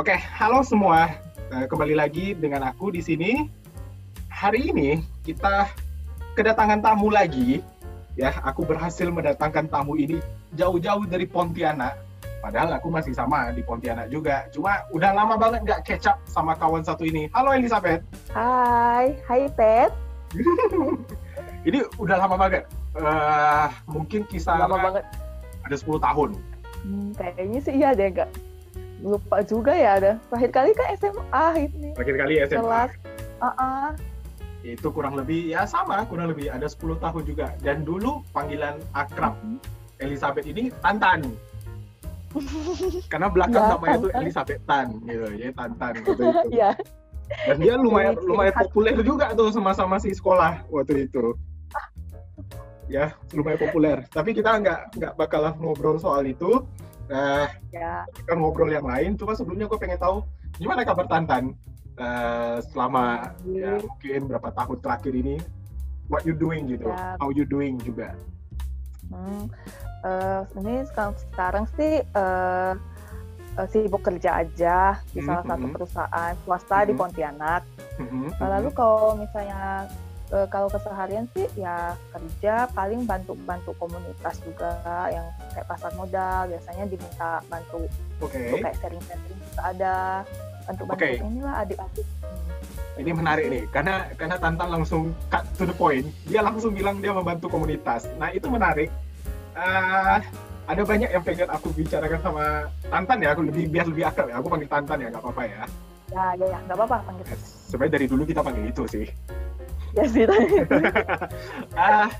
Oke, halo semua. Eh, Kembali lagi dengan aku di sini. Hari ini kita kedatangan tamu lagi. Ya, aku berhasil mendatangkan tamu ini jauh-jauh dari Pontianak. Padahal aku masih sama di Pontianak juga. Cuma udah lama banget nggak catch up sama kawan satu ini. Halo Elizabeth. Hai, hai Pet. Ini udah lama banget. Eh, mungkin kisaran Lama banget. ada 10 tahun. Hmm, kayaknya sih iya deh, enggak. Lupa juga ya ada. Terakhir kali kan SMA ini. Terakhir kali SMA. Kelas. Uh-uh. Itu kurang lebih ya sama, kurang lebih ada 10 tahun juga. Dan dulu panggilan akrab Elizabeth ini Tantan. Karena belakang Ya, namanya itu. Elizabeth Tan gitu, ya Tantan gitu itu. Ya, Dan dia lumayan lumayan populer juga tuh sama-sama si sekolah waktu itu. Ya, lumayan populer. Tapi kita nggak nggak bakalan ngobrol soal itu. Nah, ya. kita ngobrol yang lain. Cuma sebelumnya gue pengen tahu gimana kabar Tantan eh, selama ya mungkin berapa tahun terakhir ini. What you doing gitu? Ya. How you doing juga? Hmm. eh, ini sekarang, sekarang sih eh, eh, sibuk kerja aja di Mhm, salah satu mhm. perusahaan swasta di Mhm. Pontianak. Mhm, Nah, Lalu kalau misalnya eh, kalau keseharian sih ya kerja paling bantu-bantu komunitas juga yang kayak pasar modal biasanya diminta bantu Oke, untuk kayak sharing-sharing ada bantu-bantu Oke. inilah adik-adik. Ini menarik nih karena karena Tantan langsung cut to the point. Dia langsung bilang dia membantu komunitas. Nah itu menarik. Eh, ada banyak yang pengen aku bicarakan sama Tantan ya. Aku lebih biar lebih akrab ya. Aku panggil Tantan ya, nggak apa-apa ya. Ya, ya, ya, nggak apa-apa panggil. Eh, Sebenarnya dari dulu kita panggil itu sih. Ya sih tadi. Ah,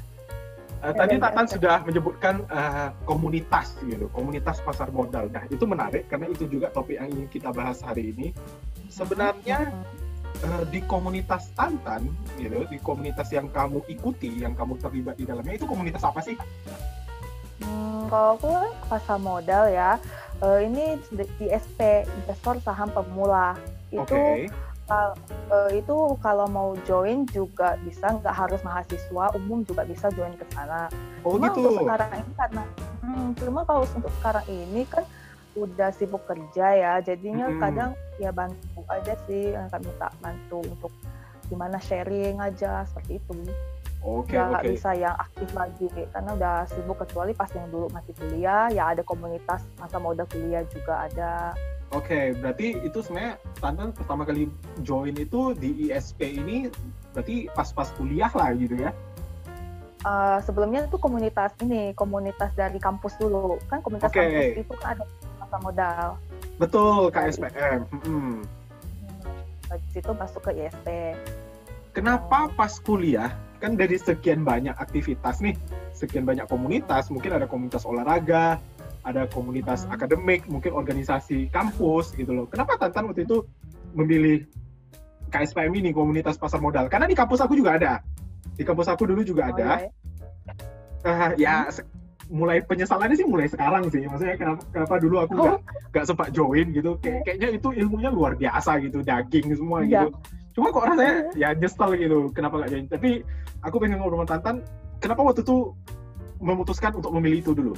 eh, tadi ya. sudah menyebutkan eh, komunitas gitu, komunitas pasar modal. Nah itu menarik karena itu juga topik yang ingin kita bahas hari ini. Sebenarnya eh, di komunitas Tantan, gitu, di komunitas yang kamu ikuti, yang kamu terlibat di dalamnya itu komunitas apa sih? Hmm, kalau aku kan pasar modal ya, eh, ini di ISP investor saham pemula itu Oke, kal- eh, itu kalau mau join juga bisa, nggak harus mahasiswa umum juga bisa join ke sana. oh cuma gitu. untuk sekarang ini karena hmm, cuma kalau untuk sekarang ini kan udah sibuk kerja ya, jadinya Mm-mm. kadang ya bantu aja sih, nggak minta bantu untuk gimana sharing aja seperti itu. Oke nggak oke. bisa yang aktif lagi karena udah sibuk kecuali pas yang dulu masih kuliah ya ada komunitas masa modal kuliah juga ada Oke, berarti itu sebenarnya Tantan pertama kali join itu di ISP ini berarti pas-pas kuliah lah gitu ya? Eh, sebelumnya itu komunitas ini komunitas dari kampus dulu kan komunitas Oke. kampus itu kan ada masa modal Betul, KSPM. Hmm, dari situ masuk ke ISP Kenapa pas kuliah kan dari sekian banyak aktivitas nih, sekian banyak komunitas, mungkin ada komunitas olahraga, ada komunitas Hmm. akademik, mungkin organisasi kampus gitu loh. Kenapa Tantan waktu itu memilih KSPM ini komunitas pasar modal? Karena di kampus aku juga ada. Di kampus aku dulu juga Oh, ada. iya, Eh, ya se- mulai penyesalannya sih mulai sekarang sih. Maksudnya kenapa, kenapa dulu aku Oh. nggak nggak sempat join gitu. Kayak, kayaknya itu ilmunya luar biasa gitu, daging semua Iya. gitu. Cuma kok rasanya ya nyesel gitu. Kenapa nggak join? Tapi aku pengen ngobrol sama Tantan. Kenapa waktu itu memutuskan untuk memilih itu dulu?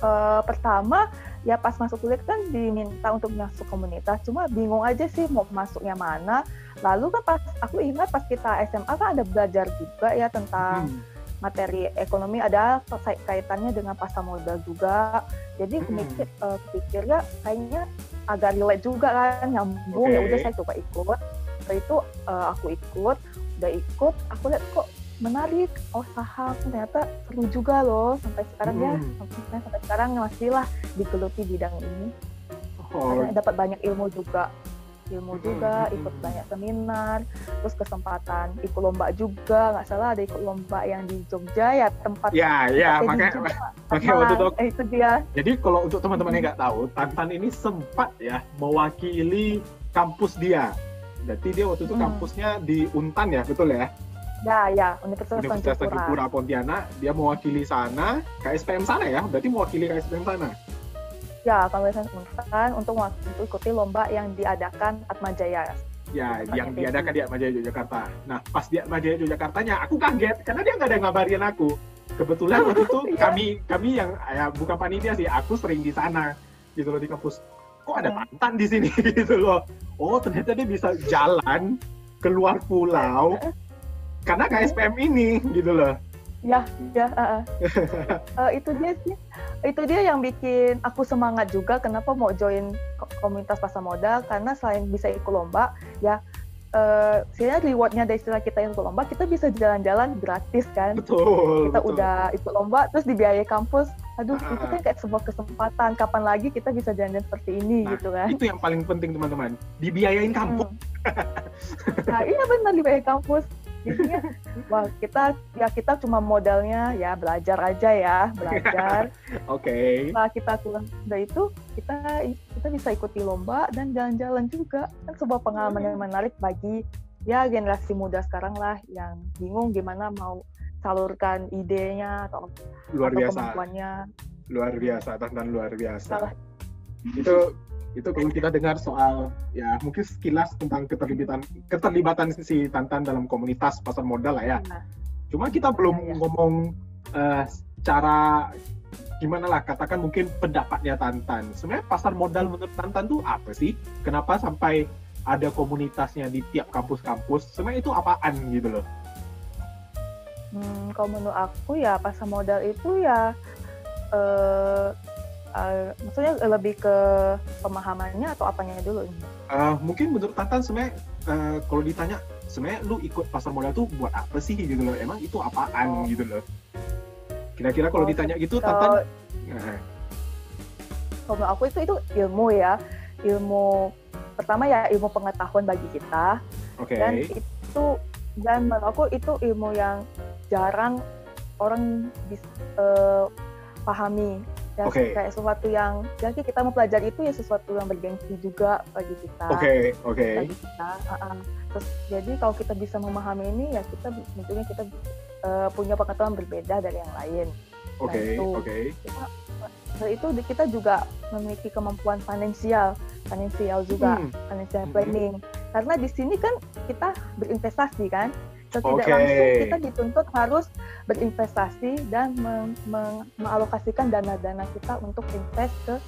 Eh, pertama ya pas masuk kuliah kan diminta untuk masuk komunitas cuma bingung aja sih mau masuknya mana lalu kan pas aku ingat pas kita SMA kan ada belajar juga ya tentang Hmm. materi ekonomi ada kait- kaitannya dengan pasar modal juga jadi Hmm. mikir eh, pikirnya kayaknya agak relate juga kan nyambung Oke. ya udah saya coba ikut setelah itu eh, aku ikut udah ikut aku lihat kok menarik oh saham ternyata seru juga loh sampai sekarang ya Hmm. sampai, sampai sekarang masih lah digeluti bidang ini Oh, karena dapat banyak ilmu juga ilmu Hmm, juga hmm, ikut hmm. banyak seminar terus kesempatan ikut lomba juga nggak salah ada ikut lomba yang di Jogja ya tempat ya, ya, makanya, makanya waktu itu eh, itu dia Jadi kalau untuk teman-teman yang nggak tahu, Tantan ini sempat ya mewakili kampus dia. Berarti dia waktu itu Hmm. kampusnya di Untan ya, betul ya? Ya ya Universitas, Universitas Tanjung Pura. Pontianak. Dia mewakili sana, KSPM sana ya? Berarti mewakili KSPM sana. ya Kabupaten Untan untuk untuk ikuti lomba yang diadakan Atmajaya Ya, Tempatnya yang diadakan di Atmajaya Yogyakarta. Nah, pas di Atmajaya Yogyakartanya, aku kaget karena dia nggak ada ngabarin aku. Kebetulan waktu itu Iya. kami kami yang ya bukan panitia sih, aku sering di sana gitu loh di kampus. Kok ada Tantan di sini gitu loh. Oh ternyata dia bisa jalan keluar pulau karena KSPM ini gitu loh. Ya, ya, uh, uh, itu dia sih. Itu dia yang bikin aku semangat juga. Kenapa mau join komunitas pasar modal? Karena selain bisa ikut lomba, ya uh, sebenarnya rewardnya dari istilah kita ikut lomba, kita bisa jalan-jalan gratis kan. Betul. Kita betul. udah ikut lomba, terus dibiayai kampus. Aduh, uh, itu kan kayak sebuah kesempatan. Kapan lagi kita bisa jalan-jalan seperti ini nah, gitu kan? Itu yang paling penting teman-teman. Dibiayain kampus. Hmm. nah, iya benar dibiayai kampus jadinya wah kita ya kita cuma modalnya ya belajar aja ya belajar. Oke. Okay. setelah kita pulang dari itu kita kita bisa ikuti lomba dan jalan-jalan juga. Kan sebuah pengalaman yang menarik bagi ya generasi muda sekarang lah yang bingung gimana mau salurkan idenya atau luar atau biasa. kemampuannya. Luar biasa tantangan luar biasa. Salah. itu itu kalau kita dengar soal ya mungkin sekilas tentang keterlibatan keterlibatan si Tantan dalam komunitas pasar modal lah ya. Nah. Cuma kita belum ya, ya. ngomong uh, cara gimana lah katakan mungkin pendapatnya Tantan. Sebenarnya pasar modal menurut Tantan tuh apa sih? Kenapa sampai ada komunitasnya di tiap kampus-kampus? Sebenarnya itu apaan gitu loh? Hmm, kalau menurut aku ya pasar modal itu ya uh, Uh, maksudnya lebih ke pemahamannya atau apanya dulu ini? Uh, mungkin menurut Tantan sebenarnya uh, kalau ditanya sebenarnya lu ikut pasar modal tuh buat apa sih gitu loh? Emang itu apaan oh. gitu loh? Kira-kira kalau oh, ditanya gitu kalau, Tantan? Nah. Kalau aku itu itu ilmu ya, ilmu pertama ya ilmu pengetahuan bagi kita. Okay. Dan itu dan menurut aku itu ilmu yang jarang orang bisa uh, pahami ya okay. kayak sesuatu yang jadi kita mau pelajari itu ya sesuatu yang bergengsi juga bagi kita oke okay, oke okay. kita uh -uh. terus jadi kalau kita bisa memahami ini ya kita tentunya kita uh, punya pengetahuan berbeda dari yang lain oke okay, oke okay. itu kita juga memiliki kemampuan finansial finansial juga hmm. financial hmm. planning hmm. karena di sini kan kita berinvestasi kan Setidak okay. langsung kita dituntut harus berinvestasi dan mengalokasikan dana-dana kita untuk invest ke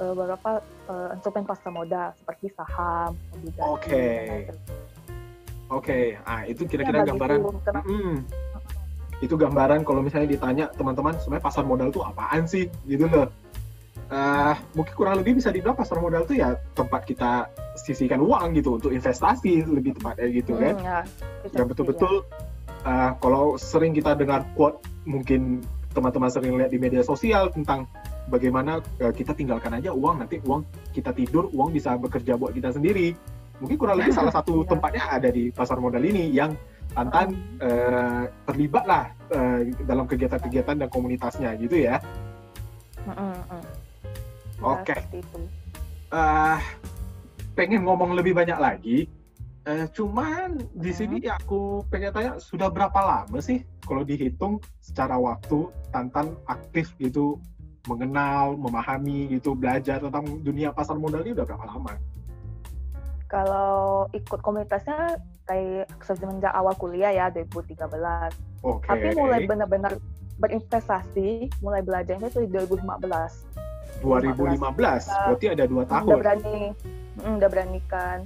uh, beberapa uh, instrumen pasar modal seperti saham, obligasi. Oke. Okay. Oke, okay. ah itu kira-kira ya, gambaran. mm, itu gambaran kalau misalnya ditanya teman-teman sebenarnya pasar modal itu apaan sih gitu loh uh, mungkin kurang lebih bisa dibilang pasar modal itu ya tempat kita sisihkan uang gitu untuk investasi lebih tepatnya gitu kan hmm, ya, yang betul-betul uh, kalau sering kita dengar quote mungkin teman-teman sering lihat di media sosial tentang bagaimana uh, kita tinggalkan aja uang nanti uang kita tidur uang bisa bekerja buat kita sendiri mungkin kurang lebih salah satu ya. tempatnya ada di pasar modal ini yang Tantan uh, terlibat lah uh, dalam kegiatan-kegiatan dan komunitasnya gitu ya. Mm -hmm. Oke. Okay. Uh, pengen ngomong lebih banyak lagi. Uh, cuman di sini hmm. aku pengen tanya sudah berapa lama sih kalau dihitung secara waktu Tantan aktif gitu mengenal, memahami gitu, belajar tentang dunia pasar modal ini udah berapa lama? Kalau ikut komunitasnya kayak semenjak awal kuliah ya 2013. Okay. Tapi mulai benar-benar berinvestasi, mulai belajarnya itu di 2015. 2015, berarti ada dua tahun. Udah berani, mm, udah beranikan,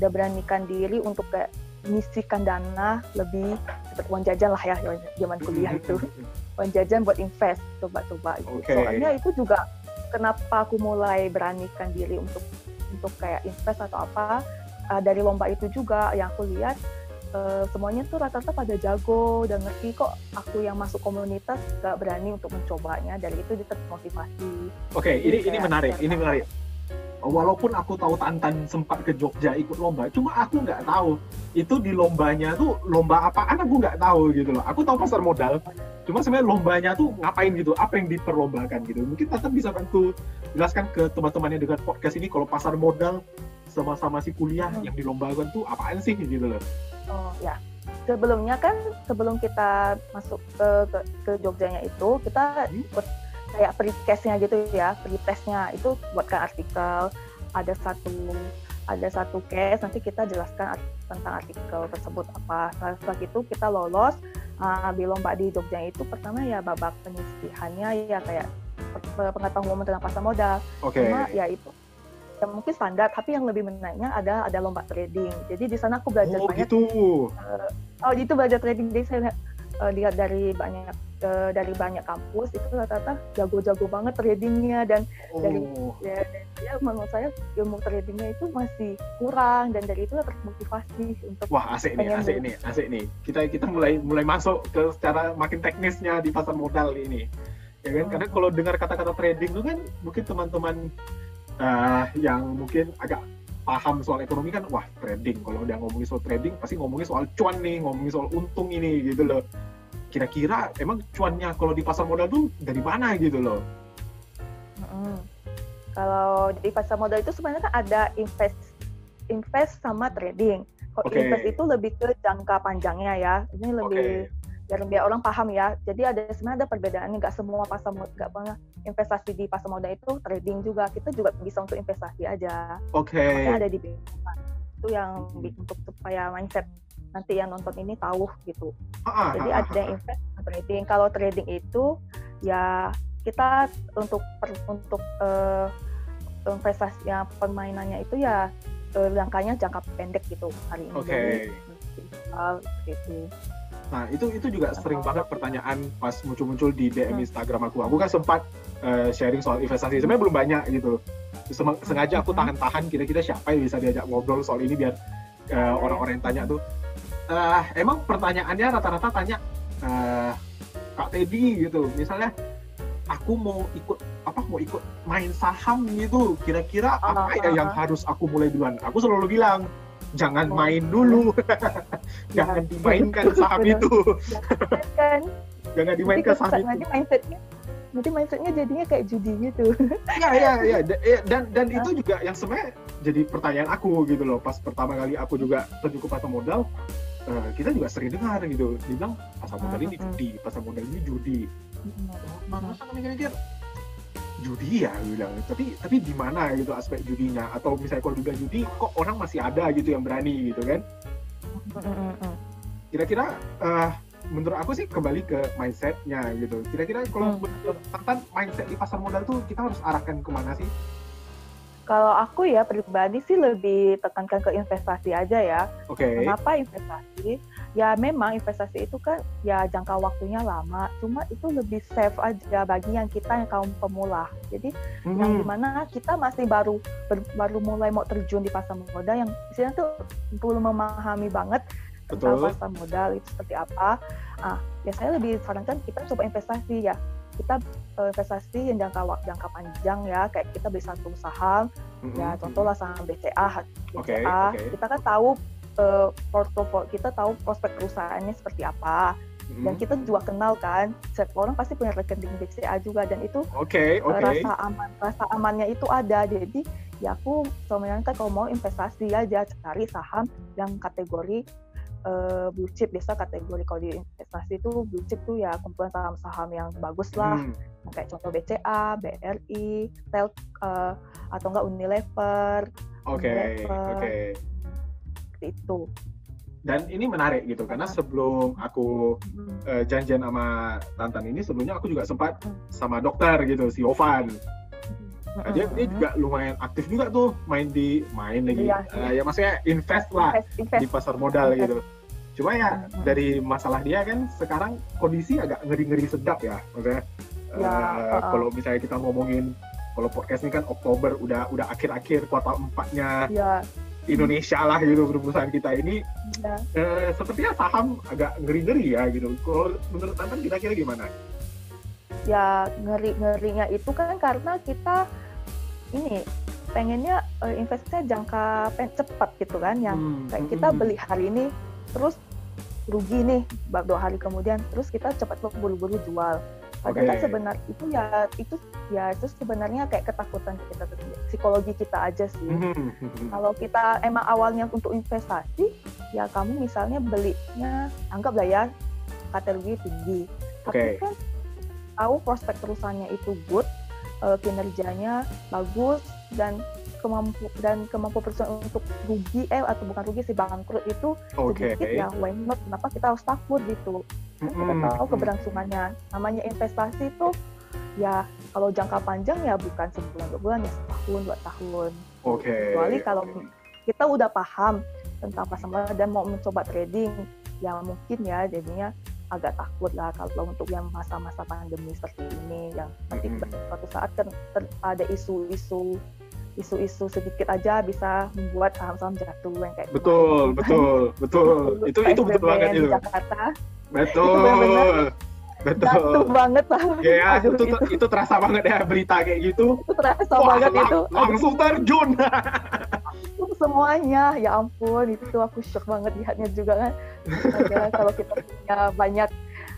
udah beranikan diri untuk kayak misikan dana lebih seperti uang jajan lah ya zaman kuliah itu, uang jajan buat invest, coba-coba itu. Okay. Soalnya itu juga kenapa aku mulai beranikan diri untuk untuk kayak invest atau apa uh, dari lomba itu juga yang aku lihat uh, semuanya tuh rata-rata pada jago dan ngerti kok aku yang masuk komunitas gak berani untuk mencobanya dari itu dia termotivasi. Oke, okay, ini ini menarik, ini menarik. Walaupun aku tahu Tantan sempat ke Jogja ikut lomba, cuma aku nggak tahu itu di lombanya tuh lomba apaan aku nggak tahu gitu loh. Aku tahu pasar modal, cuma sebenarnya lombanya tuh ngapain gitu, apa yang diperlombakan gitu. Mungkin Tantan bisa bantu jelaskan ke teman-teman yang dengar podcast ini kalau pasar modal sama-sama si kuliah hmm. yang dilombakan tuh apaan sih gitu loh. Oh ya. Sebelumnya kan sebelum kita masuk ke ke, ke Jogjanya itu kita hmm? buat kayak pre-case-nya gitu ya, pre-testnya itu buatkan artikel. Ada satu ada satu case nanti kita jelaskan tentang artikel tersebut apa. Setelah itu kita lolos uh, di lomba di Jogja itu pertama ya babak penyisihannya ya kayak pengetahuan umum tentang pasar modal. Okay. Cuma ya itu ya mungkin standar tapi yang lebih menariknya ada ada lomba trading. Jadi di sana aku belajar oh banyak. gitu. Oh itu belajar trading. Jadi saya uh, lihat dari banyak uh, dari banyak kampus itu rata-rata jago-jago banget tradingnya. Dan dari oh. ya, dan dia menurut saya ilmu tradingnya itu masih kurang. Dan dari itu termotivasi untuk wah asik nih asik nih asik nih. Kita kita mulai mulai masuk ke secara makin teknisnya di pasar modal ini. Ya kan? Hmm. karena kalau dengar kata-kata trading itu kan mungkin teman-teman eh, yang mungkin agak paham soal ekonomi kan wah trading kalau udah ngomongin soal trading pasti ngomongin soal cuan nih ngomongin soal untung ini gitu loh kira-kira emang cuannya kalau di pasar modal tuh dari mana gitu loh Mm-mm. Kalau di pasar modal itu sebenarnya kan ada invest, invest sama trading. Kalau Oke. invest itu lebih ke jangka panjangnya ya. Ini lebih biar biar orang paham ya. Jadi ada sebenarnya ada perbedaannya. Nggak semua pasar modal, nggak pernah investasi di pasar modal itu trading juga. Kita juga bisa untuk investasi aja. oke Makanya ada di. Itu yang untuk supaya mindset nanti yang nonton ini tahu gitu. Ah, ah, Jadi ah, ada yang invest trading. Kalau trading itu ya kita untuk per- untuk eh, investasi yang permainannya itu ya eh, jangkanya jangka pendek gitu hari ini. Oke. Jual, gitu. Nah, itu itu juga sering banget pertanyaan pas muncul-muncul di DM Hmm. Instagram aku. Aku kan sempat eh, sharing soal investasi. Sebenarnya belum banyak gitu. Sem- Sengaja aku Hmm. tahan-tahan kira-kira siapa yang bisa diajak ngobrol soal ini biar eh, orang-orang yang tanya tuh eh, emang pertanyaannya rata-rata tanya eh, Kak Teddy gitu. Misalnya aku mau ikut apa mau ikut main saham gitu. Kira-kira apa Ah, ya ah, yang ah. harus aku mulai duluan? Aku selalu bilang jangan Oh. main dulu. Ya. jangan dimainkan saham itu. Jangan nanti, dimainkan saham nanti itu. mindsetnya nanti mindsetnya jadinya kayak judi gitu. ya ya ya. Eh, dan dan itu juga yang sebenarnya jadi pertanyaan aku gitu loh. Pas pertama kali aku juga terjun ke pasar modal eh, kita juga sering dengar gitu. Dibilang pasar modal ini judi pasar modal ini judi. Masa judi ya? Bilang. Tapi tapi di mana gitu aspek judinya? Atau misalnya kalau dibilang judi kok orang masih ada gitu yang berani gitu kan. Kira-kira eh, menurut aku sih kembali ke mindsetnya gitu kira-kira kalau Hmm. menurut Tantan mindset di pasar modal tuh kita harus arahkan ke mana sih Kalau aku ya pribadi sih lebih tekankan ke investasi aja ya. oke Kenapa investasi? Ya memang investasi itu kan ya jangka waktunya lama, cuma itu lebih safe aja bagi yang kita yang kaum pemula. Jadi yang Hmm, di mana kita masih baru ber- baru mulai mau terjun di pasar modal yang istilahnya tuh belum memahami banget tentang Betul. pasar modal itu seperti apa. Ah, ya saya lebih sarankan kita coba investasi ya. Kita eh, investasi yang jangka jangka panjang ya, kayak kita beli satu saham mm-mm. ya contohlah saham BCA BCA oke. kita kan tahu eh, portofolio kita tahu prospek perusahaannya seperti apa. Mm-mm. dan kita juga kenal kan setiap orang pasti punya rekening BCA juga dan itu oke eh, oke. rasa aman rasa amannya itu ada. Jadi ya aku menyarankan kalau mau investasi aja cari saham yang kategori eh, blue chip. Biasa kategori kalau di investasi itu blue chip tuh ya kumpulan saham-saham yang bagus lah. Hmm, kayak contoh BCA, BRI, Tel eh, atau enggak Unilever oke Unilever. oke seperti itu. dan ini menarik gitu karena sebelum aku eh, janjian sama Tantan ini sebelumnya aku juga sempat Hmm. sama dokter gitu si Ovan Nah, dia, dia Mm-mm. juga lumayan aktif juga tuh main di main lagi Iya, Eh, ya maksudnya invest lah invest, invest. di pasar modal Invest. gitu. Cuma ya dari masalah dia kan sekarang kondisi agak ngeri-ngeri sedap ya, maksudnya. Ya, eh, uh-uh. Kalau misalnya kita ngomongin kalau podcast ini kan Oktober udah udah akhir-akhir kuartal empatnya Ya, Indonesia lah gitu perusahaan kita ini ya. eh, sepertinya saham agak ngeri-ngeri ya gitu. Kalau menurut Tantan kira-kira gimana? ya ngeri ngerinya itu kan karena kita ini pengennya eh, investasinya jangka pen- cepat gitu kan yang Hmm, kayak hmm, kita hmm. beli hari ini terus rugi nih dua hari kemudian terus kita cepat buru-buru jual padahal Oke. sebenarnya itu ya itu ya itu sebenarnya kayak ketakutan kita sendiri, psikologi kita aja sih. Hmm, hmm, hmm. kalau kita emang awalnya untuk investasi ya kamu misalnya belinya anggaplah ya kategori tinggi. Tapi Oke. kan tahu prospek perusahaannya itu good eh, kinerjanya bagus dan kemampu dan kemampu perusahaan untuk rugi eh atau bukan rugi sih bangkrut itu Oke. sedikit ya. Why not? Kenapa kita harus takut gitu? Kan kita Hmm, tahu keberlangsungannya namanya investasi itu ya kalau jangka panjang ya bukan sebulan dua bulan ya setahun dua tahun Oke. Kecuali kalau oke. kita udah paham tentang pasar modal dan mau mencoba trading, ya mungkin ya jadinya agak takut lah kalau untuk yang masa-masa pandemi seperti ini yang nanti Mm-mm. suatu saat kan ter- ada isu-isu isu-isu sedikit aja bisa membuat saham-saham jatuh yang kayak Betul, kemarin. betul, betul. Itu itu betul banget itu. Jakarta Betul. benar-benar Betul. jatuh banget lah Ya, Aduh, itu, itu, itu terasa banget ya berita kayak gitu. itu terasa Wah, banget lang- itu langsung terjun. Semuanya ya ampun itu aku shock banget lihatnya juga kan kalau kita punya banyak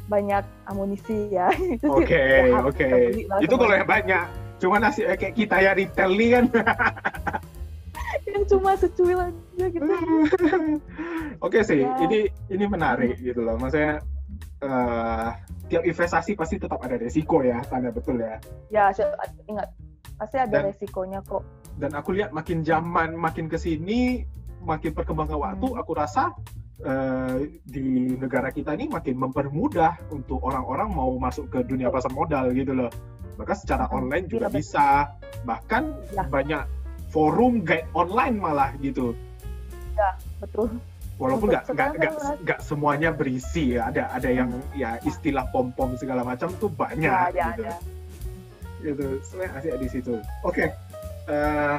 banyak amunisi ya itu sih Oke, ya harus oke. lah Itu kalau yang banyak. Cuma nasib kayak kita ya retail nih kan. yang cuma secuil aja gitu Oke sih, Ya. ini ini menarik gitu loh. Maksudnya eh, tiap investasi pasti tetap ada resiko ya, tanda betul ya. ya ingat pasti ada Dan- resikonya kok Dan aku lihat makin zaman makin ke sini, makin perkembangan waktu, Hmm. aku rasa eh, di negara kita ini makin mempermudah untuk orang-orang mau masuk ke dunia pasar modal gitu loh. Maka secara Hmm, online juga iya, betul. bisa. Bahkan Ya. banyak forum guide online malah gitu. betul walaupun nggak semuanya berisi ya. Ada ada yang ya istilah pom pom segala macam tuh banyak ya ada gitu. ada. Gitu. Sebenarnya asik di situ. Oke eh,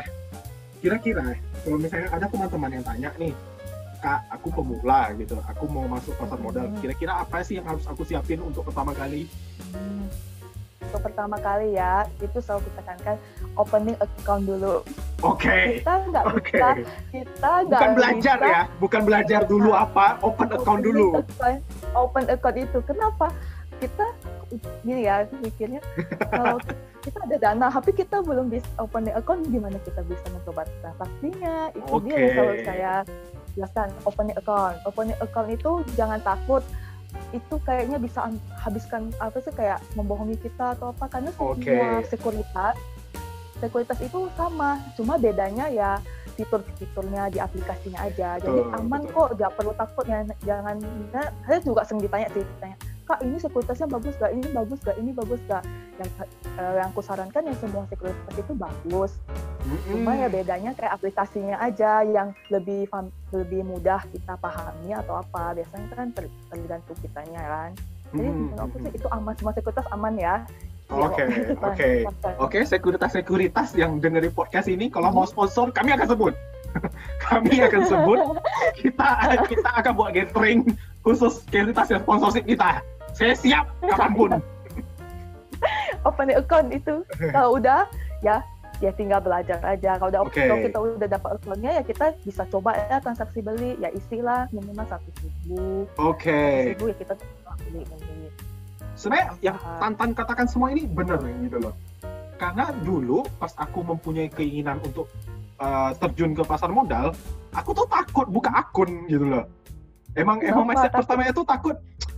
kira-kira kalau misalnya ada teman-teman yang tanya nih kak aku pemula gitu. Aku mau masuk pasar modal. Hmm. kira-kira apa sih yang harus aku siapin untuk pertama kali? Hmm. Untuk pertama kali ya, itu selalu kita tekankan opening account dulu. Oke. Kita nggak oke. bisa, kita nggak bukan belajar bisa. ya bukan belajar dulu apa open account dulu. account- Open account itu kenapa? Kita gini ya mikirnya kalau kita ada dana tapi kita belum bisa opening account gimana kita bisa mencoba transaksinya? Itu dia yang Oke. selalu saya jelaskan opening account. Opening account itu jangan takut itu kayaknya bisa an- habiskan apa sih kayak membohongi kita atau apa karena semua Oke. sekuritas sekuritas itu sama cuma bedanya ya fitur-fiturnya di aplikasinya aja. Jadi Betul, aman betul. kok jangan perlu takut ya. Jangan nah, saya juga sering ditanya sih ditanya kak ini sekuritasnya bagus gak ini bagus gak ini bagus gak yang eh, yang aku sarankan yang semua sekuritas itu bagus. Cuma Mm-mm. ya bedanya kayak aplikasinya aja yang lebih lebih mudah kita pahami atau apa. Biasanya kan ter- tergantung kitanya kan. Jadi Mm-mm. menurut aku sih itu aman semua sekuritas aman ya Oke, kan, oke. Oke, sekuritas-sekuritas yang dengerin podcast ini, kalau mau sponsor, kami akan sebut. kami akan sebut. Kita kita akan buat gathering khusus sekuritas yang sponsorship kita. Saya siap kapan pun. open account itu kalau udah ya ya tinggal belajar aja kalau udah Oke. kalau kita udah dapat accountnya ya kita bisa coba ya transaksi beli ya isilah minimal satu ribu Oke. ribu ya kita beli beli Sebenarnya yang Ah. Tantan katakan semua ini benar gitu loh. Karena dulu pas aku mempunyai keinginan untuk uh, terjun ke pasar modal, aku tuh takut buka akun gitu loh. Emang Kenapa? emang mindset Takut? pertamanya tuh takut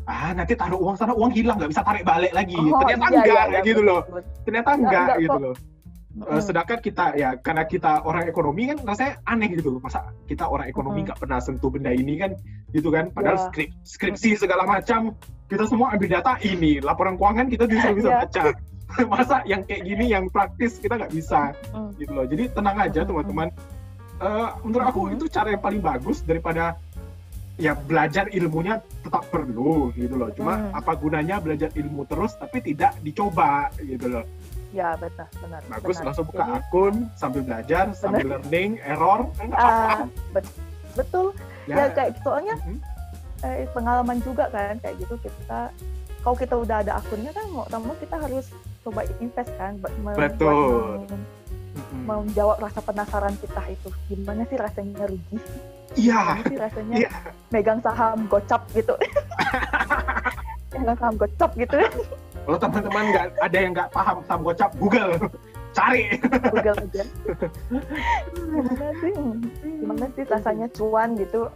ah nanti taruh uang sana uang hilang nggak bisa tarik balik lagi. Oh, Ternyata iya, enggak iya, iya, gitu loh. betul. Ternyata Enggak, enggak, enggak gitu kok. loh. Mm-mm. sedangkan kita ya karena kita orang ekonomi kan rasanya aneh gitu masa kita orang ekonomi nggak pernah sentuh benda ini kan gitu kan. Padahal Ya. skrip skripsi segala macam kita semua ambil data ini laporan keuangan kita bisa bisa Ya. baca masa yang kayak gini yang praktis kita nggak bisa gitu loh. Jadi tenang aja teman-teman. Eh, menurut aku itu cara yang paling bagus daripada ya belajar ilmunya tetap perlu gitu loh. Cuma Mm. apa gunanya belajar ilmu terus tapi tidak dicoba gitu loh ya benar benar bagus benar. langsung buka Jadi, akun sambil belajar sambil learning error ah, bet- betul ya, kayak soalnya mhm. eh, pengalaman juga kan kayak gitu kita kalau kita udah ada akunnya kan mau tak mau kita harus coba invest kan Betul. mem- Mhm. menjawab rasa penasaran kita itu gimana sih rasanya rugi iya gimana sih rasanya Iya. megang saham gocap gitu megang saham gocap gitu kalau teman-teman nggak ada yang nggak paham saham gocap Google. Cari. Google aja. Gimana sih? Gimana sih rasanya cuan gitu?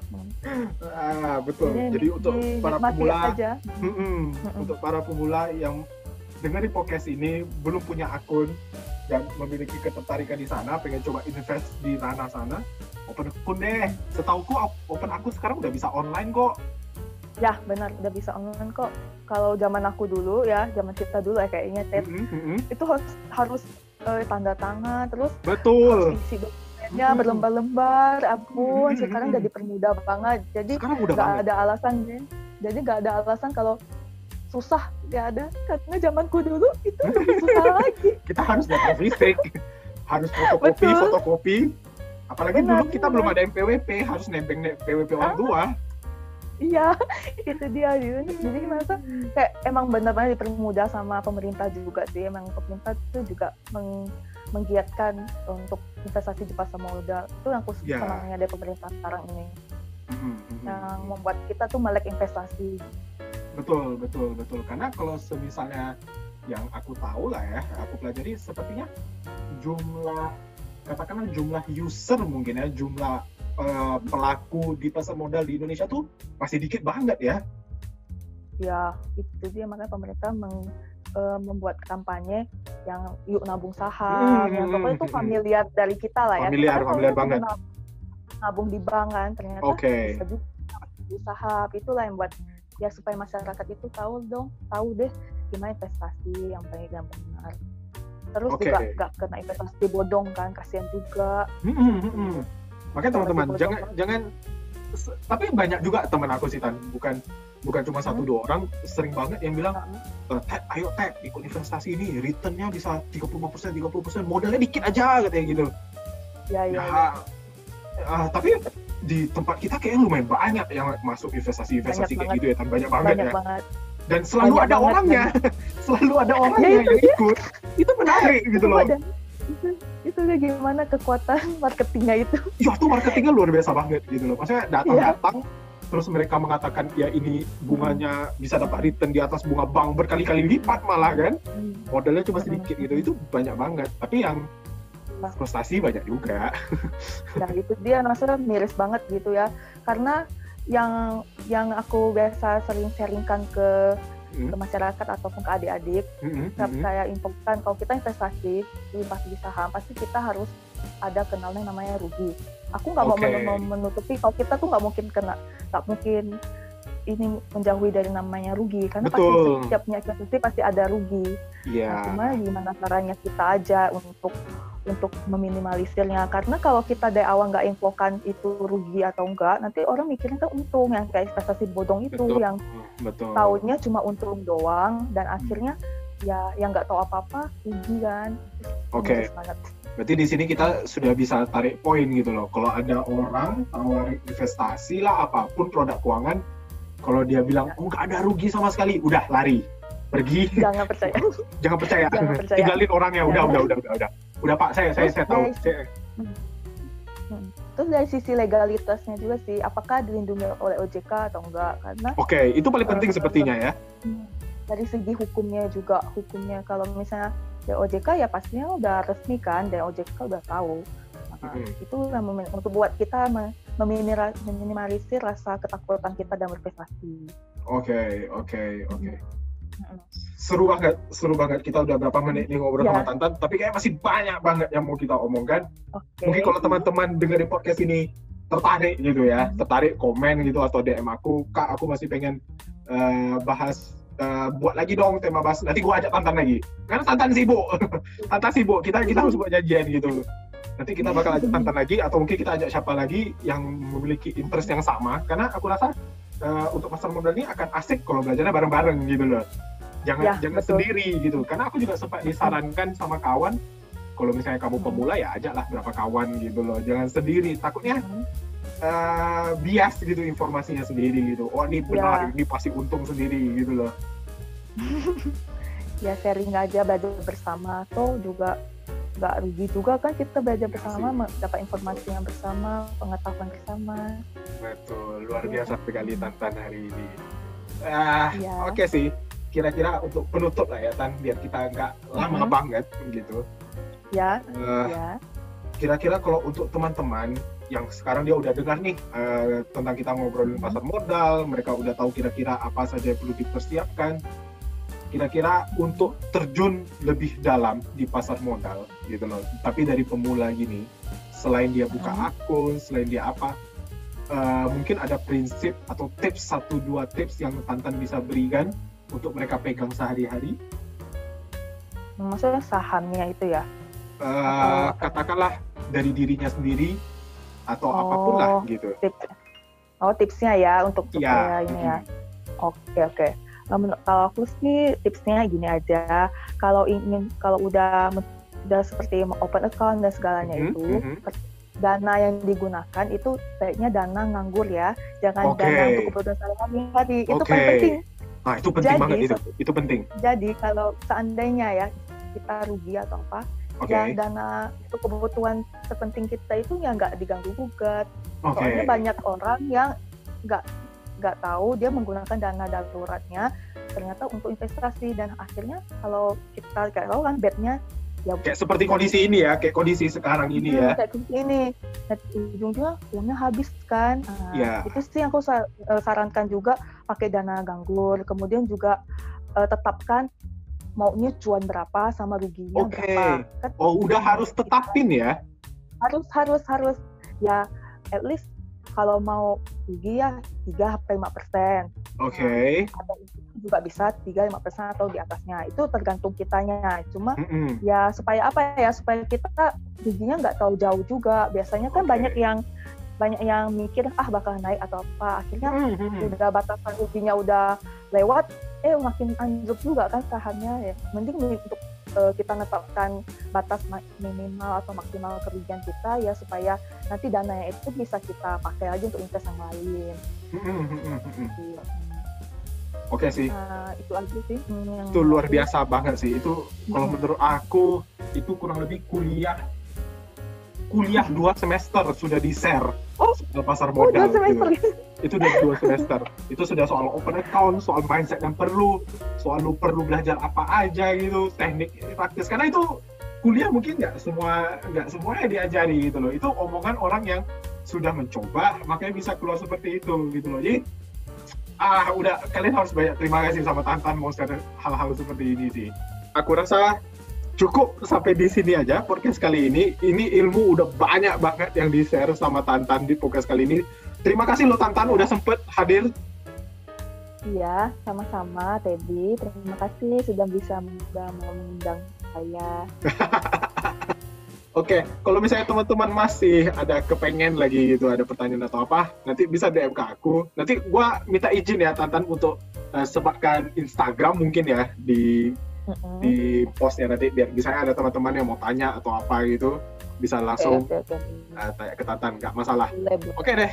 Ah, betul. Ini jadi untuk para dinikmati pemula aja. Mm-mm. Mm-mm. untuk para pemula yang dengerin podcast ini belum punya akun dan memiliki ketertarikan di sana pengen coba invest di ranah sana open akun deh. Setauku open akun sekarang udah bisa online kok ya benar udah bisa online kok kalau zaman aku dulu ya zaman kita dulu ya kayaknya Ted Mm-mm, mm-mm. itu harus harus eh, tanda tangan terus betul harus isi dokumen Ya Hmm. berlembar-lembar, ampun. Hmm, Sekarang hmm. udah dipermudah banget. Jadi nggak ada alasan. Jadi nggak ada alasan kalau susah nggak ada. Karena zamanku dulu itu lebih susah lagi. Kita harus datang fisik, harus fotokopi, Betul. fotokopi. Apalagi Benar, dulu kita benar. belum ada MPWP, harus nembeng PWP orang Ah. Iya, itu dia gitu. Jadi masa kayak emang benar-benar dipermudah sama pemerintah juga sih. Emang pemerintah itu juga meng- menggiatkan untuk investasi di pasar modal. Itu yang aku Ya. senangnya dari pemerintah sekarang ini. Mhm, mhm. Yang membuat kita tuh melek investasi. Betul, betul, betul. Karena kalau semisalnya yang aku tahu lah ya, aku pelajari sepertinya jumlah katakanlah jumlah user mungkin ya, jumlah eh, pelaku di pasar modal di Indonesia tuh masih dikit banget ya. Ya, itu dia makanya pemerintah meng- eh, membuat kampanye yang yuk nabung saham, Hmm, yang pokoknya itu hmm, familiar dari kita lah ya. Familiar, kan familiar banget. nab- Nabung di bank kan, ternyata Oke. bisa di saham itulah yang buat ya supaya masyarakat itu tahu dong tahu deh gimana investasi yang baik dan benar terus Oke. juga nggak kena investasi bodong kan kasihan juga Hmm, hmm, hmm, hmm. Makanya teman-teman jangan jangan tapi banyak juga teman aku sih Tan, bukan bukan cuma satu Hmm. dua orang, sering banget yang bilang, Nah, "Eh, Ted, ayo Ted, ikut investasi ini, returnnya bisa 35%, 30%, modalnya dikit aja katanya gitu. ya ya, Ya, ya. ah, tapi di tempat kita kayaknya lumayan banyak yang masuk investasi-investasi kayak banget. gitu ya, Tan. banyak banget banyak ya. banget Dan selalu banyak ada banget, orangnya, selalu ada orangnya itu yang ikut. Itu menarik gitu loh. Itu itu kayak gimana kekuatan marketingnya itu ya tuh marketingnya luar biasa banget gitu loh. Maksudnya datang-datang terus mereka mengatakan ya ini bunganya bisa dapat return di atas bunga bank berkali-kali lipat malah kan. Modalnya cuma sedikit gitu. Itu banyak banget. Tapi yang frustasi banyak juga. nah itu dia maksudnya miris banget gitu ya karena yang yang aku biasa sering sharingkan ke Hmm. ke masyarakat ataupun ke adik-adik Mm-mm, Saya- mm-mm. saya infokan kalau kita investasi investasi di saham pasti kita harus ada kenalnya namanya rugi. Aku nggak men- mau menutupi kalau kita tuh nggak mungkin kena nggak mungkin ini menjauhi dari namanya rugi karena Betul. pasti setiap punya investasi pasti ada rugi. Iya. Nah, cuma gimana caranya kita aja untuk untuk meminimalisirnya karena kalau kita dari awal nggak infokan itu rugi atau enggak nanti orang mikirnya kan untung yang kayak investasi bodong itu Betul. yang Betul. tahunnya cuma untung doang dan akhirnya ya yang nggak tahu apa-apa rugi kan Oke. Banget. Berarti di sini kita sudah bisa tarik poin gitu loh. Kalau ada orang tawarin investasi lah apa pun produk keuangan, kalau dia bilang oh nggak ada rugi sama sekali, udah lari, pergi, jangan percaya jangan percaya, Jangan percaya. tinggalin orangnya, udah, udah, udah, udah, udah, udah pak, saya, saya, saya tahu, Terus, saya, terus dari sisi legalitasnya juga sih apakah dilindungi oleh OJK atau enggak karena oke, itu paling penting sepertinya ya. hmm, dari segi hukumnya juga hukumnya kalau misalnya dari OJK ya pastinya udah resmi kan dan OJK udah tahu Nah, Mhm. itu yang untuk buat kita meminimalisir rasa ketakutan kita dalam berinvestasi Oke, oke, oke. Mm-mm. Seru banget, seru banget. Kita udah berapa menit nih ngobrol Ya. sama Tantan, tapi kayak masih banyak banget yang mau kita omongkan. Oke. Mungkin kalau teman-teman dengerin podcast ini tertarik gitu ya, tertarik komen gitu atau DM aku, kak aku masih pengen eh, bahas eh, buat lagi dong tema bahas. Nanti gua ajak Tantan lagi, karena Tantan sibuk, Tantan sibuk. Kita kita harus buat janjian gitu. Nanti kita bakal ajak Tantan lagi atau mungkin kita ajak siapa lagi yang memiliki interest yang sama. Karena aku rasa eh, untuk pasar modal ini akan asik kalau belajarnya bareng-bareng gitu loh. Jangan Ya, jangan betul. sendiri gitu. Karena aku juga sempat disarankan sama kawan kalau misalnya kamu pemula ya ajaklah berapa kawan gitu loh. Jangan sendiri. Takutnya eh, bias gitu informasinya sendiri gitu. Oh ini benar, Ya. ini pasti untung sendiri gitu loh. ya sharing aja belajar bersama tuh juga nggak rugi juga kan kita belajar Iya bersama dapat informasi yang bersama pengetahuan bersama Betul, luar Iya. biasa sekali Tantan hari ini. Ah, Iya. oke sih. Kira-kira untuk penutup lah ya Tan, biar kita nggak lama Mhm. banget gitu. ya Eh, ya kira-kira kalau untuk teman-teman yang sekarang dia udah dengar nih eh, tentang kita ngobrolin pasar modal, mereka udah tahu kira-kira apa saja yang perlu dipersiapkan. Kira-kira untuk terjun lebih dalam di pasar modal gitu loh. Tapi dari pemula gini, selain dia buka Mhm. akun, selain dia apa, eh, mungkin ada prinsip atau tips satu dua tips yang Tantan bisa berikan untuk mereka pegang sehari-hari. maksudnya sahamnya itu ya Eh, katakanlah dari dirinya sendiri atau apa pun lah Oh, gitu. tips. Oh, tipsnya ya untuk Iya. supaya ini ya. Oke, oke. Nah, menurut- kalau aku sih tipsnya gini aja. Kalau ingin kalau udah udah seperti open account dan segalanya Mhm, itu mhm. dana yang digunakan itu baiknya dana nganggur ya, jangan Oke. dana untuk kebutuhan sehari-hari. Itu Oke. paling penting. Nah, itu penting Jadi, banget itu. Itu penting. Jadi kalau seandainya ya kita rugi atau apa, Oke. ya dana untuk kebutuhan terpenting kita itu ya nggak diganggu gugat. Oke. Soalnya banyak orang yang nggak nggak tahu dia menggunakan dana daruratnya ternyata untuk investasi dan akhirnya kalau kita kayak tahu kan bednya ya Kayak seperti kondisi ini ya, kayak kondisi sekarang ini ya. Hmm, kayak seperti ini dan ujung-ujungnya uangnya habis kan Nah, Iya. itu sih yang aku eh, sarankan juga pakai dana ganggur kemudian juga eh, tetapkan maunya cuan berapa sama ruginya Oke. berapa kan Oh, udah harus tetapin ya. harus harus harus ya at least kalau mau rugi ya 3 sampai 5 persen Oke. atau juga bisa 3 5 persen atau di atasnya itu tergantung kitanya cuma Mm-mm. ya supaya apa ya supaya kita ruginya nggak terlalu jauh juga biasanya kan Oke. banyak yang banyak yang mikir ah bakal naik atau apa akhirnya Mm-mm. udah batasan ruginya udah lewat eh makin anjlok juga kan sahamnya ya mending untuk eh, kita netapkan batas ma- minimal atau maksimal kerugian kita ya supaya nanti dananya itu bisa kita pakai aja untuk invest yang lain. Gitu. Oke sih. Nah, itu aja sih hmm, Itu luar biasa banget sih. Itu kalau Hmm. menurut aku itu kurang lebih kuliah kuliah dua semester sudah di share Oh. soal pasar Oh, modal dua semester. gitu. itu udah dua semester itu sudah soal open account soal mindset yang perlu soal lu perlu belajar apa aja gitu teknik praktis karena itu kuliah mungkin nggak semua nggak semuanya diajari gitu loh itu omongan orang yang sudah mencoba makanya bisa keluar seperti itu gitu loh jadi ah udah kalian harus banyak terima kasih sama Tantan mau share hal-hal seperti ini sih aku rasa cukup sampai di sini aja podcast kali ini. Ini ilmu udah banyak banget yang di share sama Tantan di podcast kali ini. Terima kasih lo Tantan udah sempet hadir. Iya, sama-sama Teddy. Terima kasih sudah bisa mengundang saya. Oke, kalau misalnya teman-teman masih ada kepengen lagi gitu, ada pertanyaan atau apa, nanti bisa DM ke aku. Nanti gua minta izin ya Tantan untuk eh, sebarkan Instagram mungkin ya di Di postnya nanti biar bisa ada teman-teman yang mau tanya atau apa gitu bisa langsung oke, oke. eh, tanya ke Tantan, nggak masalah. Oke deh.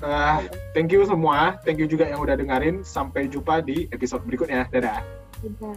Eh, thank you semua. Thank you juga yang udah dengerin. Sampai jumpa di episode berikutnya. Dadah. Udah.